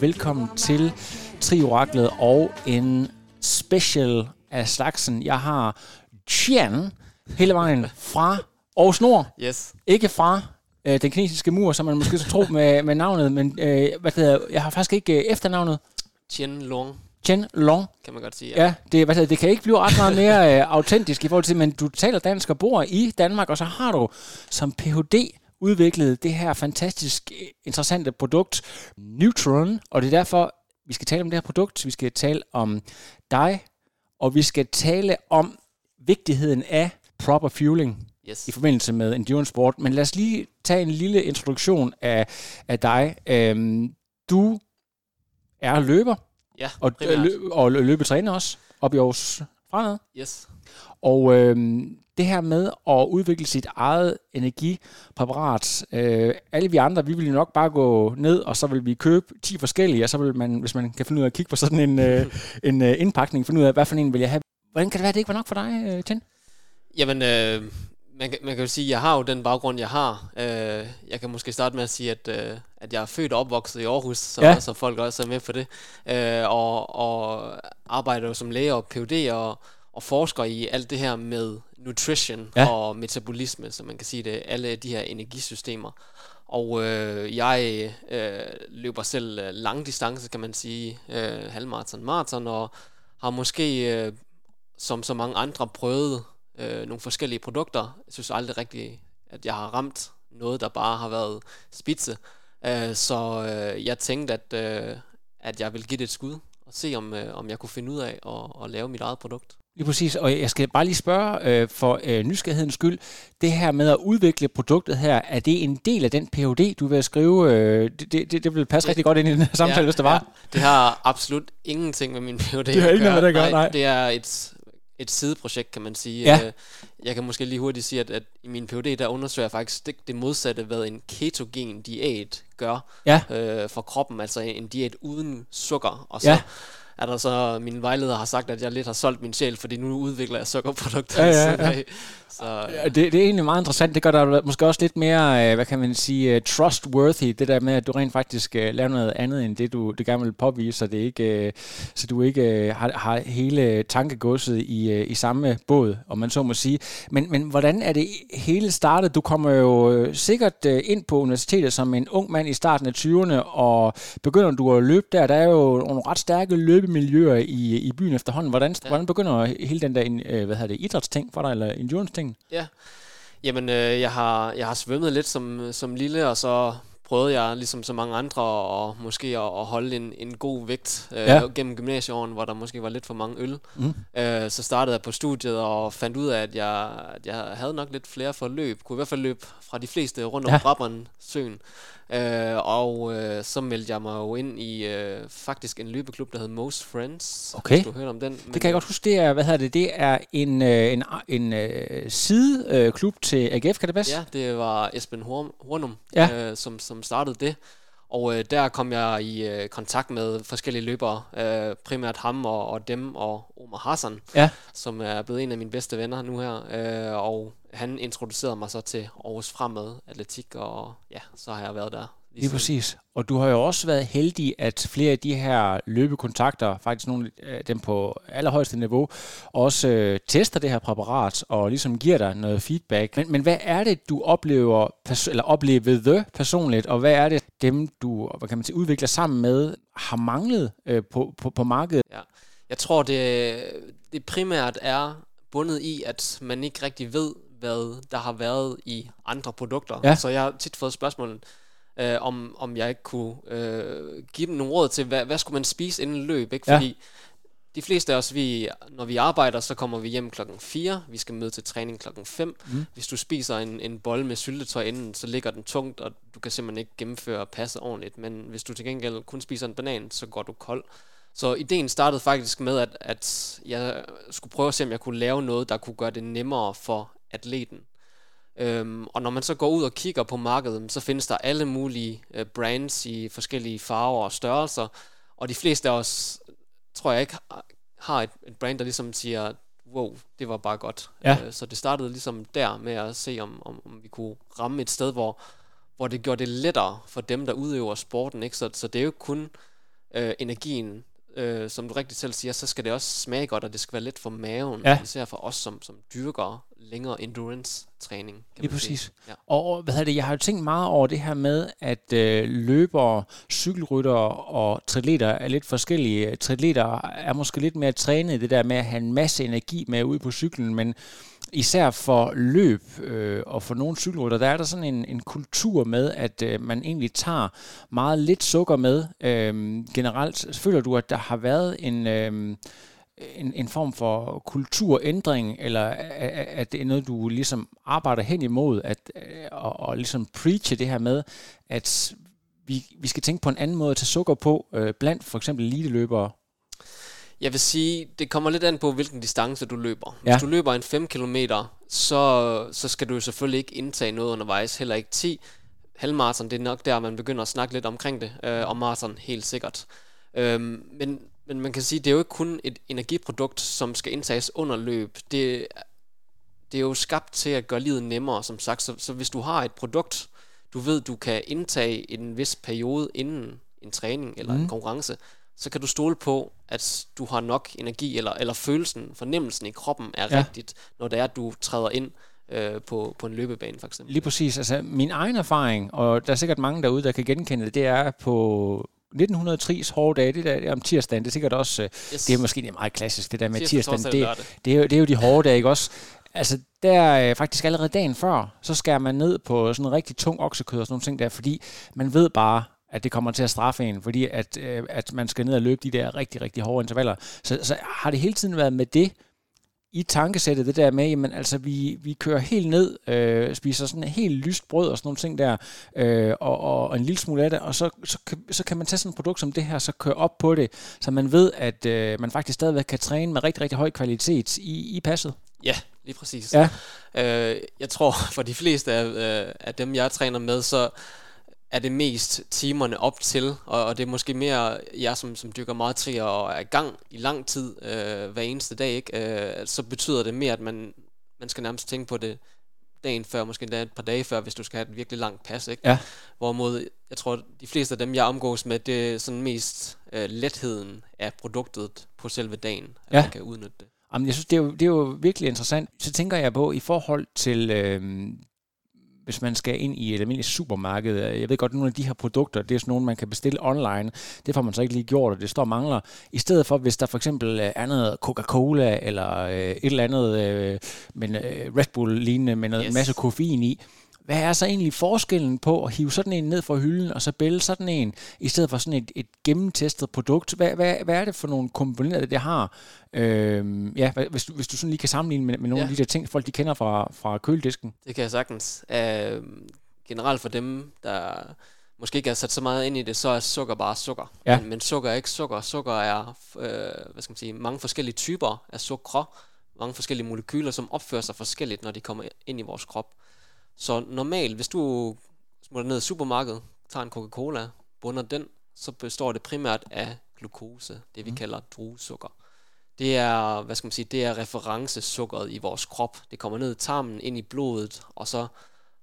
Velkommen til Trioraklet og en special af slagsen. Jeg har Tian hele vejen fra Aarhus Nord. Yes. Ikke fra øh, den kinesiske mur, som man måske så tro med, med navnet, men øh, hvad hedder, jeg har faktisk ikke øh, efternavnet. Tien Long, Chen Long. kan man godt sige. Ja. Ja, det, hvad det kan ikke blive ret meget mere øh, autentisk i forhold til, men du taler dansk og bor i Danmark, og så har du som Ph.D. udviklet det her fantastisk øh, interessante produkt, Neutron, og det er derfor, vi skal tale om det her produkt, vi skal tale om dig, og vi skal tale om vigtigheden af proper fueling Yes. i forbindelse med endurance sport. Men lad os lige tage en lille introduktion af, af dig. Øhm, du er løber, Ja, og, primært. lø, og lø- løbetræner også, op i Aarhus Fremad. Yes. Og øhm, det her med at udvikle sit eget energipræparat, øh, alle vi andre, vi vil jo nok bare gå ned, og så vil vi købe 10 forskellige, og så vil man, hvis man kan finde ud af at kigge på sådan en, øh, en øh, indpakning, finde ud af, hvad for en vil jeg have. Hvordan kan det være, at det ikke var nok for dig, øh, Ten? Jamen, øh, man, kan, man kan jo sige, at jeg har jo den baggrund, jeg har. Øh, jeg kan måske starte med at sige, at, øh, at jeg er født og opvokset i Aarhus, så, Ja. så folk også er med på det. Øh, og, og arbejder jo som læge og Ph.D. og, og forsker i alt det her med nutrition Ja. og metabolisme, så man kan sige det, alle de her energisystemer. Og øh, jeg øh, løber selv øh, lang distance, kan man sige, øh, halvmarathon, maraton, og har måske, øh, som så mange andre, prøvet øh, nogle forskellige produkter. Jeg synes aldrig rigtigt, at jeg har ramt noget, der bare har været spidse. Øh, så øh, jeg tænkte, at, øh, at jeg ville give det et skud, og se om, øh, om jeg kunne finde ud af at, at lave mit eget produkt. Lige præcis, og jeg skal bare lige spørge øh, for øh, nysgerrighedens skyld, det her med at udvikle produktet her, er det en del af den Ph.D., du vil skrive? Øh, det, det, det vil passe Det- rigtig godt ind i den her samtale, hvis det var. Ja, det har absolut ingenting med min PhD Det har ikke noget med det at gøre, nej. Det er et, et sideprojekt, kan man sige. Ja. Øh, Jeg kan måske lige hurtigt sige, at, at i min PhD, der undersøger jeg faktisk det, det modsatte, hvad en ketogen diæt gør Ja. øh, for kroppen. Altså en diæt uden sukker. Og så Ja. Er der så, min vejleder har sagt, at jeg lidt har solgt min sjæl, fordi nu udvikler jeg sukkerprodukter. Ja, ja, ja. af. Så, Ja, Det, det er egentlig meget interessant. Det gør dig måske også lidt mere, øh, hvad kan man sige, øh, trustworthy. Det der med, at du rent faktisk øh, laver noget andet, end det du det gerne vil påvise, så, det ikke, øh, så du ikke øh, har, har hele tankegodset i, øh, i samme båd, om man så må sige. Men, men hvordan er det hele startet? Du kommer jo øh, sikkert øh, ind på universitetet som en ung mand i starten af 20'erne, og begynder du at løbe der. Der er jo nogle ret stærke løbemiljøer i, i byen efterhånden. Hvordan, ja. hvordan begynder hele den der øh, hvad hedder det, idrætsting for dig, eller endurance-ting? Ja. Jamen, øh, jeg, har, jeg har svømmet lidt som, som lille, og så prøvede jeg, ligesom så mange andre, og måske at, at holde en, en god vægt øh, Ja. gennem gymnasieåren, hvor der måske var lidt for mange øl. Mm. Øh, så startede jeg på studiet og fandt ud af, at jeg, at jeg havde nok lidt flere forløb. Kunne i hvert fald løbe fra de fleste rundt om Ja. ja. Brabrand søen. Øh, og øh, så meldte jeg mig jo ind i øh, faktisk en løbeklub, der hed Most Friends. Okay. Hvis du hørt om den. Det kan jeg godt huske, det er, hvad hedder det, det er en, øh, en, en øh, sideklub til AGF, kan det passe? Ja, det var Esben Horn- Hornum, ja. øh, som, som startede det. Og øh, der kom jeg i øh, kontakt med forskellige løbere, øh, primært ham og, og dem og Omar Hassan, Ja. som er blevet en af mine bedste venner nu her. Øh, og han introducerede mig så til Aarhus Fremad Atletik, og ja, så har jeg været der. Lige siden. præcis. Og du har jo også været heldig, at flere af de her løbekontakter, faktisk nogle af dem på allerhøjeste niveau, også øh, tester det her præparat og ligesom giver dig noget feedback. Men, men hvad er det, du oplever, pers- eller oplevede personligt, og hvad er det, dem du hvad kan man sige, udvikler sammen med, har manglet øh, på, på, på markedet? Ja. Jeg tror, det, det primært er bundet i, at man ikke rigtig ved, hvad der har været i andre produkter. Ja. Så jeg har tit fået spørgsmålet, øh, om, om jeg ikke kunne øh, give dem nogle råd til, hvad, hvad skulle man spise inden løb, ikke? Fordi ja. de fleste af os, vi, når vi arbejder, så kommer vi hjem klokken 4, vi skal møde til træning klokken 5. Mm. Hvis du spiser en, en bold med syltetøj inden, så ligger den tungt, og du kan simpelthen ikke gennemføre passet ordentligt. Men hvis du til gengæld kun spiser en banan, så går du kold. Så ideen startede faktisk med, at, at jeg skulle prøve at se, om jeg kunne lave noget, der kunne gøre det nemmere for atleten. Øhm, og når man så går ud og kigger på markedet, så findes der alle mulige øh, brands i forskellige farver og størrelser, og de fleste af os, tror jeg ikke, har et, et brand, der ligesom siger, wow, det var bare godt. Ja. Øh, så det startede ligesom der med at se, om, om, om vi kunne ramme et sted, hvor, hvor det gjorde det lettere for dem, der udøver sporten. Ikke? Så, så det er jo kun øh, energien, øh, som du rigtig selv siger, så skal det også smage godt, og det skal være let for maven, ja. især for os, som, som dyrker længere endurance-træning. Lige præcis. Ja. Og hvad det, jeg har jo tænkt meget over det her med, at øh, løbere, cykelryttere og triatleter er lidt forskellige. Triatleter er måske lidt mere trænet det der med at have en masse energi med ud på cyklen, men især for løb øh, og for nogle cykelrytter, der er der sådan en, en kultur med, at øh, man egentlig tager meget lidt sukker med. Øh, generelt føler du, at der har været en... Øh, en, en form for kulturændring, eller at det er noget, du ligesom arbejder hen imod, at, øh, og, og ligesom preache det her med, at vi, vi skal tænke på en anden måde at tage sukker på, øh, blandt for eksempel eliteløbere jeg vil sige, det kommer lidt an på, hvilken distance du løber. Hvis ja. du løber en 5 km, så, så skal du jo selvfølgelig ikke indtage noget undervejs, heller ikke 10. Halvmarathon, det er nok der, man begynder at snakke lidt omkring det, øh, og marathon helt sikkert. Øhm, men, men man kan sige, det er jo ikke kun et energiprodukt, som skal indtages under løb. Det, det er jo skabt til at gøre livet nemmere, som sagt. Så, så hvis du har et produkt, du ved, du kan indtage en vis periode inden en træning eller mm. en konkurrence, så kan du stole på, at du har nok energi, eller, eller følelsen, fornemmelsen i kroppen er ja. rigtigt, når det er, at du træder ind øh, på, på en løbebane, for eksempel. Lige præcis. Altså, min egen erfaring, og der er sikkert mange derude, der kan genkende det, det er på 1960 hårde dage, det der om tirsdagen, det er sikkert også, øh, yes. det er måske det er meget klassisk, det der med tirsdagen, det, det, er jo, det er jo de hårde dage, ikke også? Altså, der er faktisk allerede dagen før, så skærer man ned på sådan en rigtig tung oksekød og sådan nogle ting der, fordi man ved bare, at det kommer til at straffe en, fordi at, øh, at man skal ned og løbe de der rigtig, rigtig hårde intervaller. Så, så har det hele tiden været med det, i tankesættet, det der med, jamen altså, vi, vi kører helt ned, øh, spiser sådan en helt lyst brød og sådan nogle ting der, øh, og, og, og en lille smule af det, og så, så, kan, så kan man tage sådan et produkt som det her, så køre op på det, så man ved, at øh, man faktisk stadigvæk kan træne med rigtig, rigtig høj kvalitet i, i passet. Ja, lige præcis. Ja. Øh, jeg tror, for de fleste af, øh, af dem, jeg træner med, så er det mest timerne op til, og, og det er måske mere jeg, som, som dykker meget til og er i gang i lang tid øh, hver eneste dag, ikke? Øh, så betyder det mere, at man, man skal nærmest tænke på det dagen før, måske endda et par dage før, hvis du skal have et virkelig langt pas, ikke? Ja. Hvorimod, jeg tror, de fleste af dem, jeg omgås med, det er sådan mest øh, letheden af produktet på selve dagen, at ja. man kan udnytte det. Jamen, jeg synes, det er, jo, det er jo virkelig interessant. Så tænker jeg på, i forhold til øh, hvis man skal ind i et almindeligt supermarked. Jeg ved godt, at nogle af de her produkter, det er sådan nogle, man kan bestille online. Det får man så ikke lige gjort, og det står mangler. I stedet for, hvis der for eksempel er noget Coca-Cola, eller øh, et eller andet øh, men, øh, Red Bull-lignende med noget, yes. masse koffein i, hvad er så egentlig forskellen på at hive sådan en ned fra hylden, og så bælge sådan en, i stedet for sådan et, et gennemtestet produkt? Hvad, hvad, hvad er det for nogle komponenter, det har? Øhm, ja, hvis du, hvis du sådan lige kan sammenligne med, med nogle ja. af de der ting, folk de kender fra, fra køledisken. Det kan jeg sagtens. Uh, generelt for dem, der måske ikke har sat så meget ind i det, så er sukker bare sukker. Ja. Men, men sukker er ikke sukker. Sukker er øh, hvad skal man sige, mange forskellige typer af sukker, mange forskellige molekyler, som opfører sig forskelligt, når de kommer ind i vores krop. Så normalt, hvis du smutter ned i supermarkedet, tager en Coca-Cola, bunder den, så består det primært af glukose, det vi mm. kalder druesukker. Det er, hvad skal man sige, det er referencesukkeret i vores krop. Det kommer ned i tarmen, ind i blodet, og så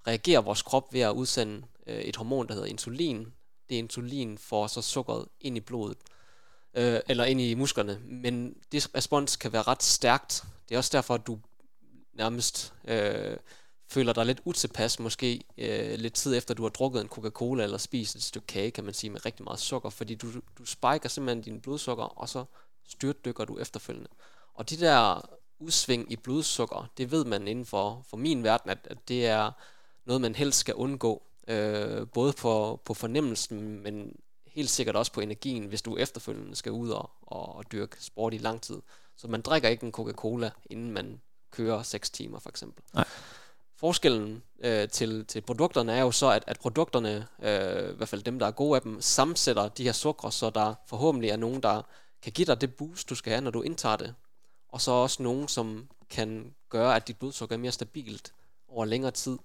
reagerer vores krop ved at udsende øh, et hormon, der hedder insulin. Det insulin får så sukkeret ind i blodet, øh, eller ind i musklerne. Men det respons kan være ret stærkt. Det er også derfor, at du nærmest øh, føler dig lidt utilpas, måske øh, lidt tid efter, du har drukket en Coca-Cola eller spist et stykke kage, kan man sige, med rigtig meget sukker, fordi du, du spiker simpelthen din blodsukker, og så styrtdykker du efterfølgende. Og de der udsving i blodsukker, det ved man inden for, for min verden, at, at det er noget, man helst skal undgå. øh, både på, på fornemmelsen, men helt sikkert også på energien, hvis du efterfølgende skal ud og, og, og dyrke sport i lang tid. Så man drikker ikke en Coca-Cola, inden man kører 6 timer for eksempel. Nej. Forskellen øh, til, til produkterne er jo så, at, at produkterne, øh, i hvert fald dem, der er gode af dem, sammensætter de her sukker, så der forhåbentlig er nogen, der kan give dig det boost, du skal have, når du indtager det. Og så også nogen, som kan gøre, at dit blodsukker er mere stabilt over længere tid.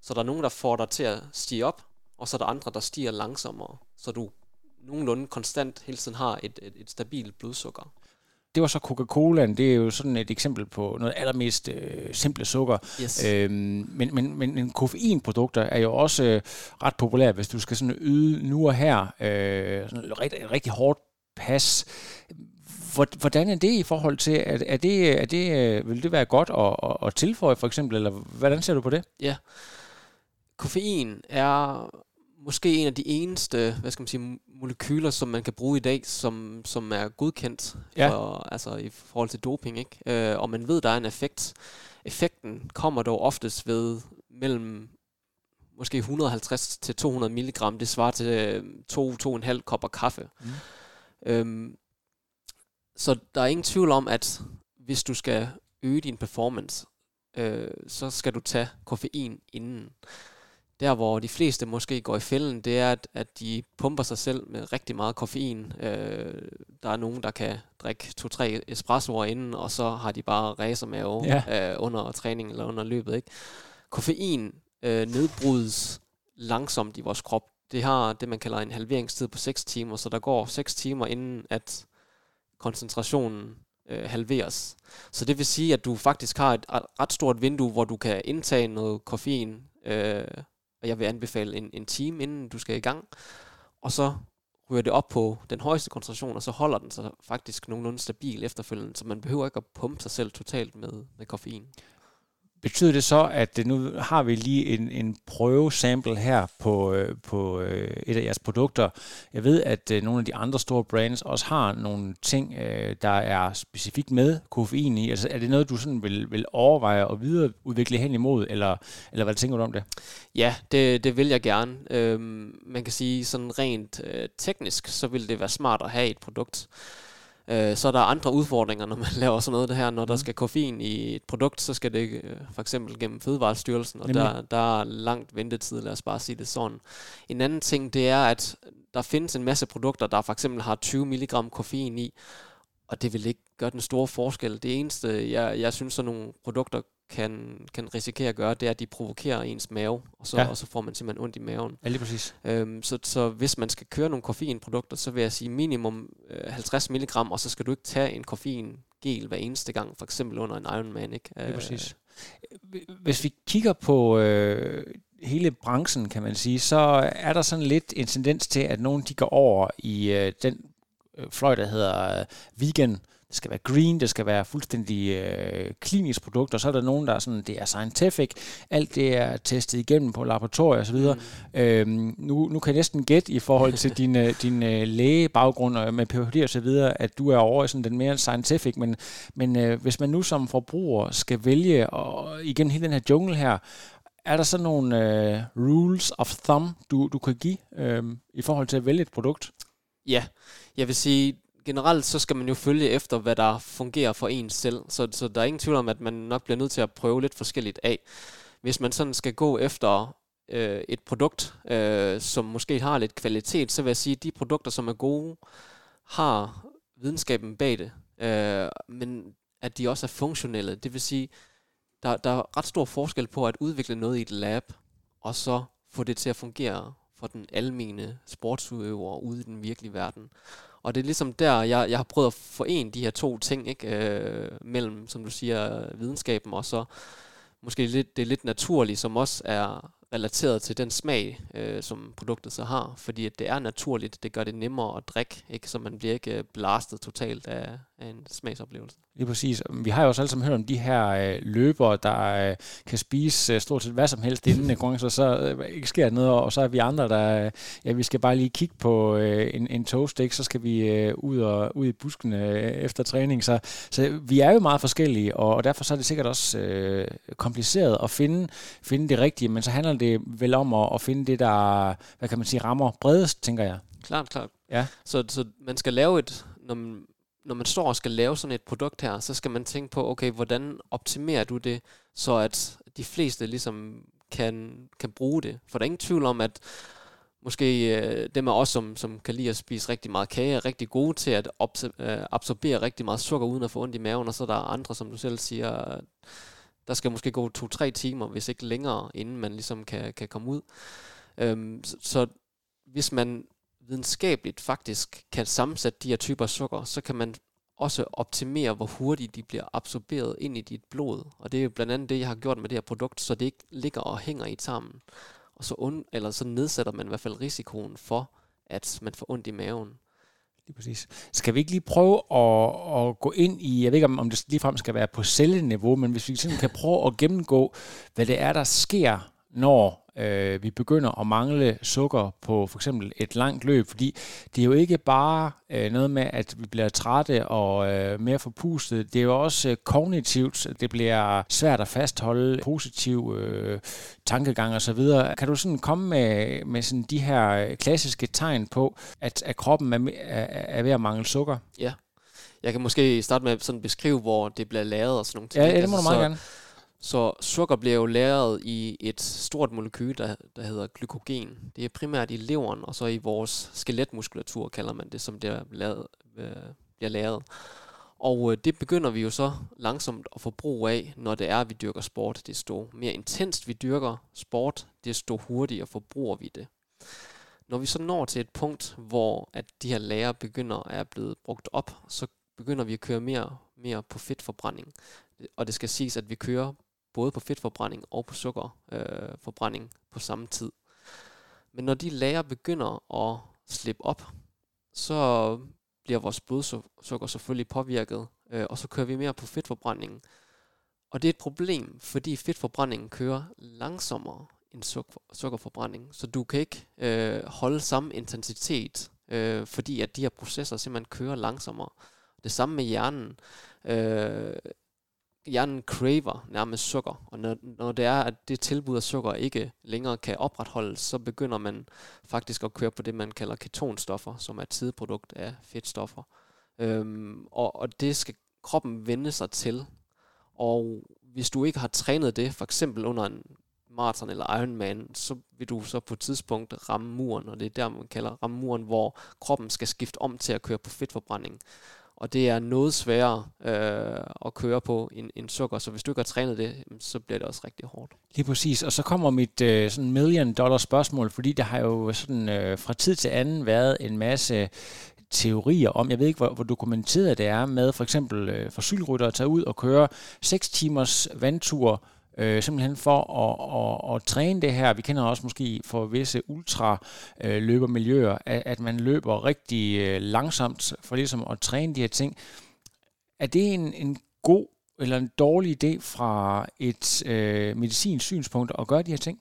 Så der er nogen, der får dig til at stige op, og så er der andre, der stiger langsommere, så du nogenlunde konstant hele tiden har et, et, et stabilt blodsukker. Det var så Coca-Cola, det er jo sådan et eksempel på noget allermest øh, simple sukker. Yes. Øhm, men, men, men, koffeinprodukter er jo også øh, ret populære, hvis du skal sådan yde nu og her øh, sådan et rigtig, rigtig hårdt pas. Hvordan er det i forhold til, er, er det, er det, øh, vil det være godt at, at, at tilføje for eksempel, eller hvordan ser du på det? Ja, koffein er måske en af de eneste, hvad skal man sige, molekyler, som man kan bruge i dag, som, som er godkendt ja. for, altså i forhold til doping, ikke? Øh, og man ved, der er en effekt. Effekten kommer dog oftest ved mellem måske 150 til 200 milligram. Det svarer til 2-2,5 kopper kaffe. Mm. Øhm, så der er ingen tvivl om, at hvis du skal øge din performance, øh, så skal du tage koffein inden. Der, hvor de fleste måske går i fælden, det er, at, at de pumper sig selv med rigtig meget koffein. Øh, der er nogen, der kan drikke to-tre espressoer inden, og så har de bare racermave ja. øh, under træning eller under løbet. Ikke? Koffein øh, nedbrydes langsomt i vores krop. Det har det, man kalder en halveringstid på 6 timer, så der går 6 timer inden, at koncentrationen øh, halveres. Så det vil sige, at du faktisk har et ret stort vindue, hvor du kan indtage noget koffein, øh, og jeg vil anbefale en, en time, inden du skal i gang, og så ryger det op på den højeste koncentration, og så holder den sig faktisk nogenlunde stabil efterfølgende, så man behøver ikke at pumpe sig selv totalt med, med koffein. Betyder det så, at nu har vi lige en, en prøvesample her på, øh, på øh, et af jeres produkter. Jeg ved, at øh, nogle af de andre store brands også har nogle ting, der er specifikt med koffein i. Altså er det noget, du sådan vil, vil overveje at videreudvikle hen imod, eller, eller hvad tænker du om det? Ja, det, det vil jeg gerne. Øhm, man kan sige sådan rent øh, teknisk, så vil det være smart at have et produkt, Øh, så er der andre udfordringer, når man laver sådan noget det her. Når der mm. skal koffein i et produkt, så skal det øh, for eksempel gennem Fødevarestyrelsen, og der, der er langt ventetid, lad os bare sige det sådan. En anden ting, det er, at der findes en masse produkter, der for eksempel har 20 mg koffein i, og det vil ikke gøre den store forskel. Det eneste, jeg, jeg synes, sådan nogle produkter kan, kan risikere at gøre, det er, at de provokerer ens mave, og så, ja. og så får man simpelthen ondt i maven. Ja, lige præcis. Øhm, så, så hvis man skal køre nogle koffeinprodukter, så vil jeg sige minimum øh, 50 mg, og så skal du ikke tage en koffeingel hver eneste gang, for eksempel under en Ironman. Ikke? Lige præcis. Hvis vi kigger på øh, hele branchen, kan man sige, så er der sådan lidt en tendens til, at nogen de går over i øh, den øh, fløj, der hedder øh, vegan, det skal være green, det skal være fuldstændig øh, klinisk produkt, og så er der nogen, der er sådan, det er scientific, alt det er testet igennem på laboratorier osv. Mm. Øhm, nu, nu kan jeg næsten gætte i forhold til din, øh, din øh, lægebaggrund med Ph.D. og så videre, at du er over i sådan den mere scientific, men, men øh, hvis man nu som forbruger skal vælge og, igennem hele den her jungle her, er der så nogle øh, rules of thumb, du, du kan give øh, i forhold til at vælge et produkt? Ja, jeg vil sige, generelt så skal man jo følge efter, hvad der fungerer for en selv. Så, så der er ingen tvivl om, at man nok bliver nødt til at prøve lidt forskelligt af. Hvis man sådan skal gå efter øh, et produkt, øh, som måske har lidt kvalitet, så vil jeg sige, at de produkter, som er gode, har videnskaben bag det. Øh, men at de også er funktionelle. Det vil sige, der, der er ret stor forskel på at udvikle noget i et lab, og så få det til at fungere for den almene sportsudøver ude i den virkelige verden. Og det er ligesom der, jeg, jeg har prøvet at forene de her to ting, ikke? Øh, mellem, som du siger, videnskaben og så måske lidt, det lidt naturlige, som også er relateret til den smag, øh, som produktet så har. Fordi at det er naturligt, det gør det nemmere at drikke, ikke? så man bliver ikke øh, blastet totalt af, af en smagsoplevelse. Lige præcis. Vi har jo også alle sammen hørt om de her øh, løbere, der øh, kan spise øh, stort set hvad som helst inden konkurrence, så så øh, ikke sker noget, og så er vi andre, der øh, ja, vi skal bare lige kigge på øh, en, en toast, ikke? så skal vi øh, ud, og, ud i buskene øh, efter træning. Så, så vi er jo meget forskellige, og, og derfor så er det sikkert også øh, kompliceret at finde, finde det rigtige, men så handler det vel om at, at finde det, der, hvad kan man sige, rammer bredest, tænker jeg. Klart, klart. Ja. Så, så man skal lave et, når man, når man står og skal lave sådan et produkt her, så skal man tænke på, okay, hvordan optimerer du det, så at de fleste ligesom kan, kan bruge det. For der er ingen tvivl om, at måske øh, dem af os, som, som kan lide at spise rigtig meget kage, er rigtig gode til at øh, absorbere rigtig meget sukker, uden at få ondt i maven, og så er der andre, som du selv siger, der skal måske gå to-tre timer, hvis ikke længere, inden man ligesom kan, kan komme ud. Øhm, så, så hvis man videnskabeligt faktisk kan sammensætte de her typer sukker, så kan man også optimere, hvor hurtigt de bliver absorberet ind i dit blod. Og det er jo blandt andet det, jeg har gjort med det her produkt, så det ikke ligger og hænger i tarmen. Og så, und, eller så nedsætter man i hvert fald risikoen for, at man får ondt i maven. Lige præcis. Skal vi ikke lige prøve at, at gå ind i, jeg ved ikke om, om det ligefrem skal være på celleniveau, men hvis vi simpelthen kan prøve at gennemgå, hvad det er, der sker, når øh, vi begynder at mangle sukker på for eksempel et langt løb, fordi det er jo ikke bare øh, noget med, at vi bliver trætte og øh, mere forpustet, det er jo også øh, kognitivt, det bliver svært at fastholde positiv øh, tankegang og så videre. Kan du sådan komme med, med sådan de her klassiske tegn på, at, at kroppen er, er, er ved at mangle sukker? Ja. Jeg kan måske starte med at sådan beskrive, hvor det bliver lavet og sådan nogle ting. Ja, det må du meget så, gerne. Så sukker bliver jo lagret i et stort molekyl, der, der hedder glykogen. Det er primært i leveren, og så i vores skeletmuskulatur, kalder man det, som det lavet, øh, bliver lagret. Og øh, det begynder vi jo så langsomt at få brug af, når det er, at vi dyrker sport. Desto mere intenst vi dyrker sport, desto hurtigere forbruger vi det. Når vi så når til et punkt, hvor at de her lager begynder at er blevet brugt op, så begynder vi at køre mere, mere på fedtforbrænding. Og det skal siges, at vi kører både på fedtforbrænding og på sukkerforbrænding øh, på samme tid. Men når de lager begynder at slippe op, så bliver vores blodsukker selvfølgelig påvirket, øh, og så kører vi mere på fedtforbrændingen. Og det er et problem, fordi fedtforbrændingen kører langsommere end sukker, sukkerforbrænding, så du kan ikke øh, holde samme intensitet, øh, fordi at de her processer simpelthen kører langsommere. Det samme med hjernen. Øh, hjernen craver nærmest sukker, og når, når det er, at det tilbud af sukker ikke længere kan opretholdes, så begynder man faktisk at køre på det, man kalder ketonstoffer, som er et sideprodukt af fedtstoffer. Øhm, og, og det skal kroppen vende sig til. Og hvis du ikke har trænet det, for eksempel under en maraton eller Ironman, så vil du så på et tidspunkt ramme muren, og det er der, man kalder ramme muren, hvor kroppen skal skifte om til at køre på fedtforbrænding og det er noget sværere øh, at køre på end, end sukker, så hvis du ikke har trænet det, så bliver det også rigtig hårdt. Lige præcis, og så kommer mit øh, sådan million dollar spørgsmål, fordi der har jo sådan øh, fra tid til anden været en masse teorier om, jeg ved ikke, hvor, hvor dokumenteret det er med for eksempel øh, for at tage ud og køre 6 timers vandtur øh, simpelthen for at, at, at træne det her. Vi kender også måske for visse ultra øh, løbermiljøer, at, at man løber rigtig øh, langsomt for ligesom at træne de her ting. Er det en, en god eller en dårlig idé fra et øh, medicinsk synspunkt at gøre de her ting?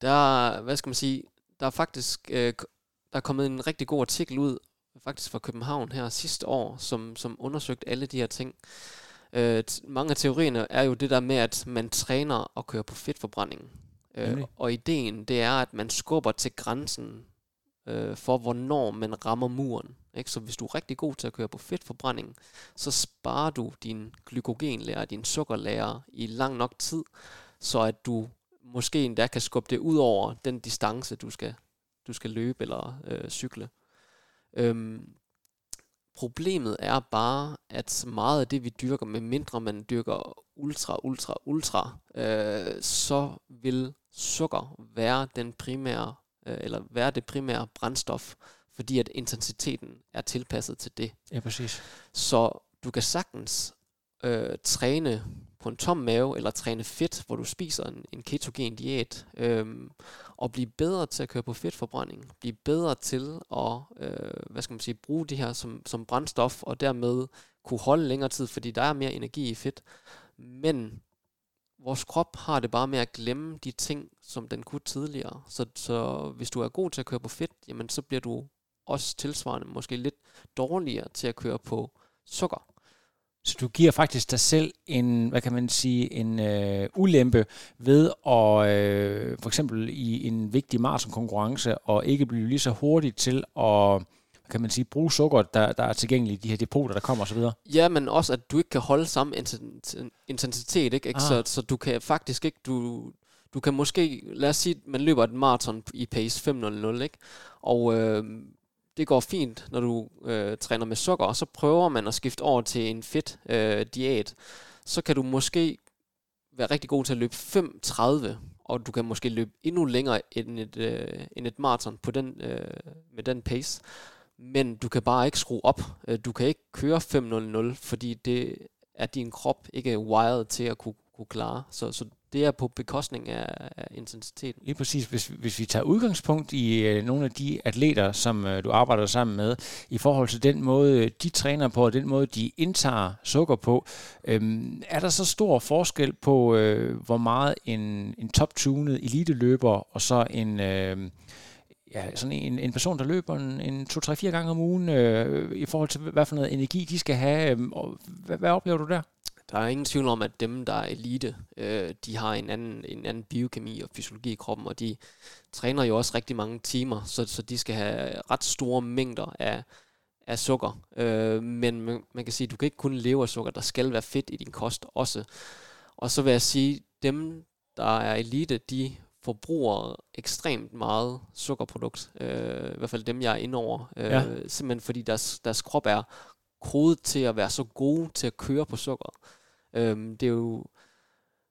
Der, hvad skal man sige, der er faktisk øh, der er kommet en rigtig god artikel ud, faktisk fra København her sidste år, som, som undersøgte alle de her ting. Øh, mange af teorierne er jo det der med, at man træner og kører på fedtforbrænding. Øh, og ideen, det er, at man skubber til grænsen øh, for, hvornår man rammer muren. Ikke? Så hvis du er rigtig god til at køre på fedtforbrænding, så sparer du din glykogenlærer, din sukkerlærer i lang nok tid, så at du måske endda kan skubbe det ud over den distance, du skal, du skal løbe eller øh, cykle. Øhm, Problemet er bare, at meget af det, vi dyrker, med mindre man dyrker ultra, ultra, ultra, øh, så vil sukker være den primære, øh, eller være det primære brændstof, fordi at intensiteten er tilpasset til det. Ja, præcis. Så du kan sagtens øh, træne på en tom mave, eller træne fedt, hvor du spiser en, en ketogen diæt, øhm, og blive bedre til at køre på fedtforbrænding, blive bedre til at, øh, hvad skal man sige, bruge det her som, som brændstof, og dermed kunne holde længere tid, fordi der er mere energi i fedt. Men vores krop har det bare med at glemme de ting, som den kunne tidligere. Så, så hvis du er god til at køre på fedt, jamen så bliver du også tilsvarende måske lidt dårligere til at køre på sukker. Så du giver faktisk dig selv en, hvad kan man sige, en øh, ulempe ved at øh, for eksempel i en vigtig maratonkonkurrence og ikke blive lige så hurtigt til at kan man sige, bruge sukker, der, der er tilgængelige, de her depoter, der kommer osv.? Ja, men også, at du ikke kan holde samme intensitet, ikke? Ah. Så, så du kan faktisk ikke, du, du kan måske, lad os sige, man løber et maraton i pace 5.00, ikke? Og øh, det går fint, når du øh, træner med sukker, og så prøver man at skifte over til en fedt øh, diæt. Så kan du måske være rigtig god til at løbe 5.30, og du kan måske løbe endnu længere end et, øh, end et maraton på den, øh, med den pace. Men du kan bare ikke skrue op. Øh, du kan ikke køre 5.00, fordi det er din krop ikke wired til at kunne, kunne klare. Så, så det er på bekostning af, af intensiteten. Lige præcis. Hvis, hvis vi tager udgangspunkt i øh, nogle af de atleter, som øh, du arbejder sammen med, i forhold til den måde, øh, de træner på, og den måde, de indtager sukker på, øh, er der så stor forskel på, øh, hvor meget en, en top-tunet elite-løber og så en... Øh, ja, sådan en, en person, der løber en, en 2-3-4 gange om ugen, øh, i forhold til, hvad for noget energi de skal have. Øh, og hvad, hvad oplever du der? Der er ingen tvivl om, at dem, der er elite, øh, de har en anden, en anden biokemi og fysiologi i kroppen, og de træner jo også rigtig mange timer, så, så de skal have ret store mængder af, af sukker. Øh, men man, man kan sige, at du kan ikke kun leve af sukker, der skal være fedt i din kost også. Og så vil jeg sige, dem, der er elite, de forbruger ekstremt meget sukkerprodukt. Øh, I hvert fald dem, jeg er inde over. Øh, ja. Simpelthen fordi deres, deres krop er kodet til at være så gode til at køre på sukker. Øhm, det er jo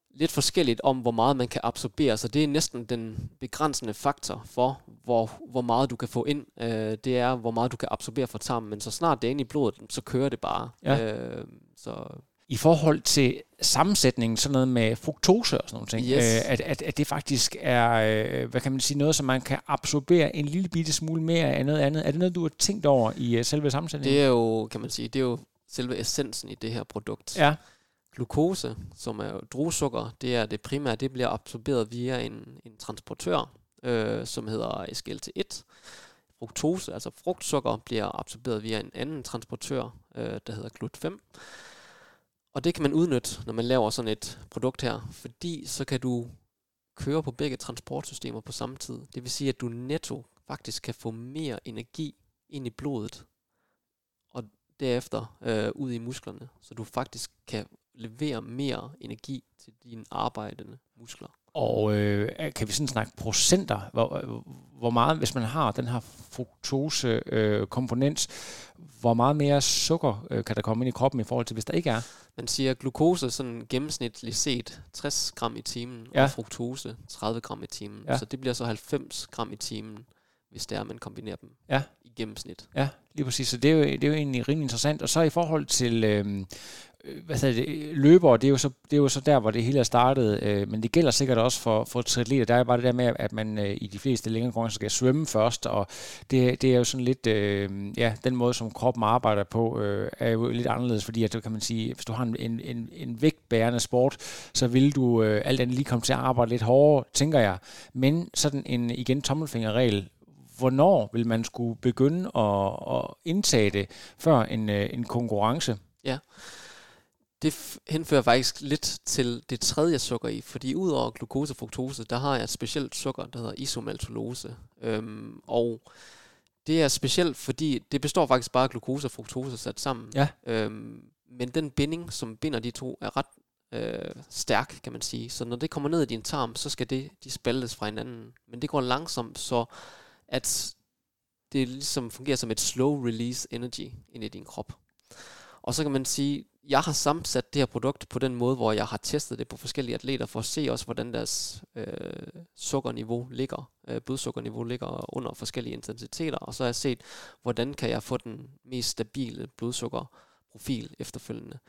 lidt forskelligt om, hvor meget man kan absorbere, så det er næsten den begrænsende faktor for, hvor, hvor meget du kan få ind. Øh, det er, hvor meget du kan absorbere fra tarmen, men så snart det er inde i blodet, så kører det bare. Ja. Øh, så i forhold til sammensætningen, sådan noget med fruktose og sådan noget ting, yes. øh, at, at, at det faktisk er, øh, hvad kan man sige, noget, som man kan absorbere en lille bitte smule mere af noget andet. Er det noget, du har tænkt over i uh, selve sammensætningen? Det er jo, kan man sige, det er jo selve essensen i det her produkt. Ja. Glukose, som er druesukker, det er det primære, det bliver absorberet via en, en transportør, øh, som hedder SGLT1. Fruktose, altså frugtsukker, bliver absorberet via en anden transportør, øh, der hedder GLUT5. Og det kan man udnytte, når man laver sådan et produkt her, fordi så kan du køre på begge transportsystemer på samme tid. Det vil sige, at du netto faktisk kan få mere energi ind i blodet, og derefter øh, ud i musklerne, så du faktisk kan levere mere energi til dine arbejdende muskler. Og øh, kan vi sådan snakke procenter, hvor, hvor meget, hvis man har den her fruktose øh, komponent, hvor meget mere sukker øh, kan der komme ind i kroppen i forhold til, hvis der ikke er? Man siger, at glukose sådan gennemsnitligt set 60 gram i timen, ja. og fruktose 30 gram i timen. Ja. Så det bliver så 90 gram i timen, hvis det er, at man kombinerer dem ja. i gennemsnit. Ja, lige præcis. Så det er jo, det er jo egentlig rimelig interessant. Og så i forhold til øh, Øh, Øh, hvad sagde det, øh, løbere, det er, jo så, det er jo så der, hvor det hele er startet, øh, men det gælder sikkert også for, for triatleter. Der er bare det der med, at man øh, i de fleste længere konkurrencer skal svømme først, og det, det er jo sådan lidt, øh, ja, den måde, som kroppen arbejder på, øh, er jo lidt anderledes, fordi at, kan man sige, hvis du har en, en, en, en vægtbærende sport, så vil du øh, alt andet lige komme til at arbejde lidt hårdere, tænker jeg. Men sådan en, igen, tommelfingerregel, hvornår vil man skulle begynde at, at indtage det før en, øh, en konkurrence? Ja, det henfører faktisk lidt til det tredje sukker i, fordi udover glukose og fruktose, der har jeg et specielt sukker, der hedder isomaltulose. Øhm, og det er specielt, fordi det består faktisk bare af glukose og fruktose sat sammen. Ja. Øhm, men den binding, som binder de to, er ret øh, stærk, kan man sige. Så når det kommer ned i din tarm, så skal det, de spaltes fra hinanden. Men det går langsomt, så at det ligesom fungerer som et slow release energy ind i din krop. Og så kan man sige, jeg har sammensat det her produkt på den måde, hvor jeg har testet det på forskellige atleter, for at se også, hvordan deres øh, sukkerniveau ligger, øh, blodsukkerniveau ligger under forskellige intensiteter, og så har jeg set, hvordan kan jeg få den mest stabile blodsukkerprofil efterfølgende.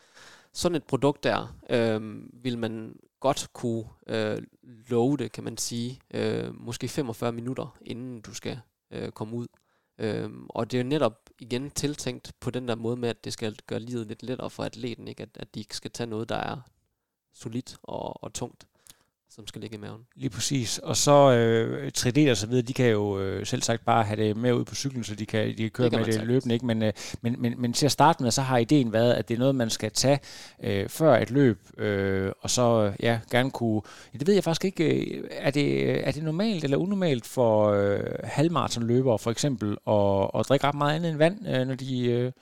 Sådan et produkt der, øh, vil man godt kunne øh, love det, kan man sige, øh, måske 45 minutter, inden du skal øh, komme ud. Øhm, og det er jo netop igen tiltænkt på den der måde med, at det skal gøre livet lidt lettere for atleten, ikke? At, at de ikke skal tage noget, der er solidt og, og tungt som skal ligge i maven. Lige præcis. Og så øh, 3D og så videre, de kan jo øh, selv sagt bare have det med ud på cyklen, så de kan, de kan køre Det kan med det sagtens. løbende. Ikke? Men, øh, men, men, men til at starte med, så har ideen været, at det er noget, man skal tage øh, før et løb, øh, og så ja, gerne kunne... Ja, det ved jeg faktisk ikke. øh, Er det, er det normalt eller unormalt for øh, halvmaratonløbere for eksempel at, at drikke ret meget andet end vand, øh, når de... Øh,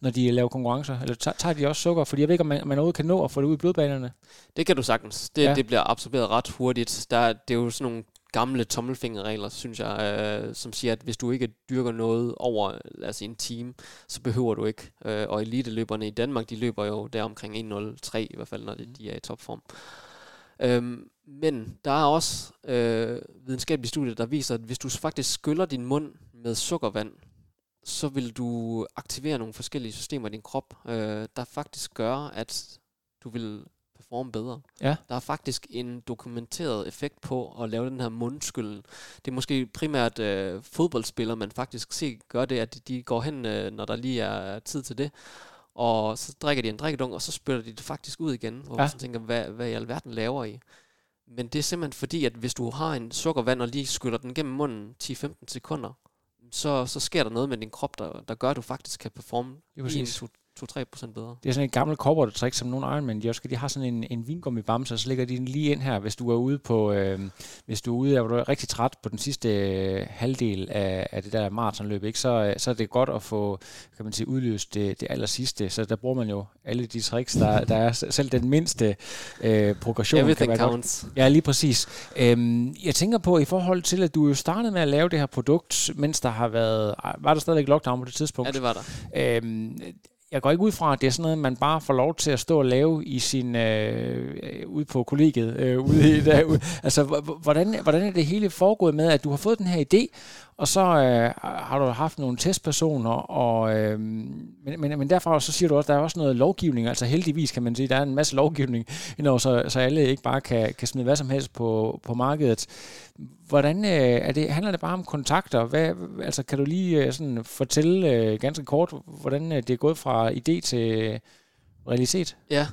når de laver konkurrencer? Eller tager de også sukker? Fordi jeg ved ikke, om man, man overhovedet kan nå at få det ud i blodbanerne. Det kan du sagtens. Det, Ja. det bliver absorberet ret hurtigt. Der, det er jo sådan nogle gamle tommelfingerregler, synes jeg, øh, som siger, at hvis du ikke dyrker noget over sige, en time, så behøver du ikke. Øh, og eliteløberne i Danmark, de løber jo der omkring 1.03 i hvert fald, når de, de er i topform. Øhm, men der er også øh, videnskabelige studier, der viser, at hvis du faktisk skyller din mund med sukkervand, så vil du aktivere nogle forskellige systemer i din krop, øh, der faktisk gør, at du vil performe bedre. Ja. Der er faktisk en dokumenteret effekt på at lave den her mundskylden. Det er måske primært øh, fodboldspillere, man faktisk ser gør det, at de, de går hen, øh, når der lige er tid til det, og så drikker de en drikkedunk, og så spytter de det faktisk ud igen, hvor Ja. man tænker, hvad, hvad i alverden laver I? Men det er simpelthen fordi, at hvis du har en sukkervand og lige skyller den gennem munden 10-15 sekunder, så, så sker der noget med din krop, der, der gør, at du faktisk kan performe Lige præcis. 2-3% bedre. Det er sådan et gammelt corporate trick, som nogle Ironman, de også. De har sådan en, en vingummibamse, og så lægger de den lige ind her, hvis du er ude på, øh, hvis du er ude, og du er rigtig træt på den sidste øh, halvdel af, af det der maratonløb, ikke? Så, øh, så er det godt at få, kan man sige, udløst det, det aller sidste. Så der bruger man jo alle de tricks, der, der er selv den mindste øh, progression. kan Everything være godt. counts. Ja, lige præcis. Øhm, jeg tænker på, i forhold til, at du jo startede med at lave det her produkt, mens der har været... Var der stadigvæk lockdown på det tidspunkt? Ja, det var der. Øhm, jeg går ikke ud fra, at det er sådan noget, man bare får lov til at stå og lave i sin, øh, øh ude på kollegiet. Øh, ude i, derude. Altså, hvordan, hvordan er det hele foregået med, at du har fået den her idé, og så øh, har du haft nogle testpersoner, og, øh, men, men, men derfra så siger du også, at der er også noget lovgivning, altså heldigvis kan man sige, der er en masse lovgivning indover, så, så alle ikke bare kan, kan smide hvad som helst på, på markedet. Hvordan øh, er det, handler det bare om kontakter? Hvad, altså, kan du lige øh, sådan fortælle øh, ganske kort, hvordan øh, det er gået fra idé til realitet? Ja,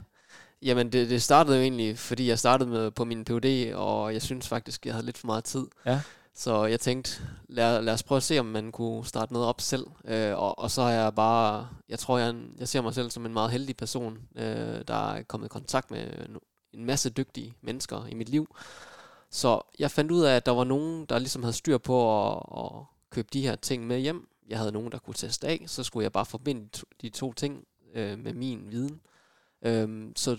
jamen det, det startede jo egentlig, fordi jeg startede med på min PhD, og jeg synes faktisk, jeg havde lidt for meget tid. Ja. Så jeg tænkte, lad, lad os prøve at se, om man kunne starte noget op selv. Øh, og, og så har jeg bare, jeg tror, jeg, en- jeg ser mig selv som en meget heldig person, øh, der er kommet i kontakt med en masse dygtige mennesker i mit liv. Så jeg fandt ud af, at der var nogen, der ligesom havde styr på at, at købe de her ting med hjem. Jeg havde nogen, der kunne teste af, så skulle jeg bare forbinde de to, de to ting øh, med min viden. Øh, så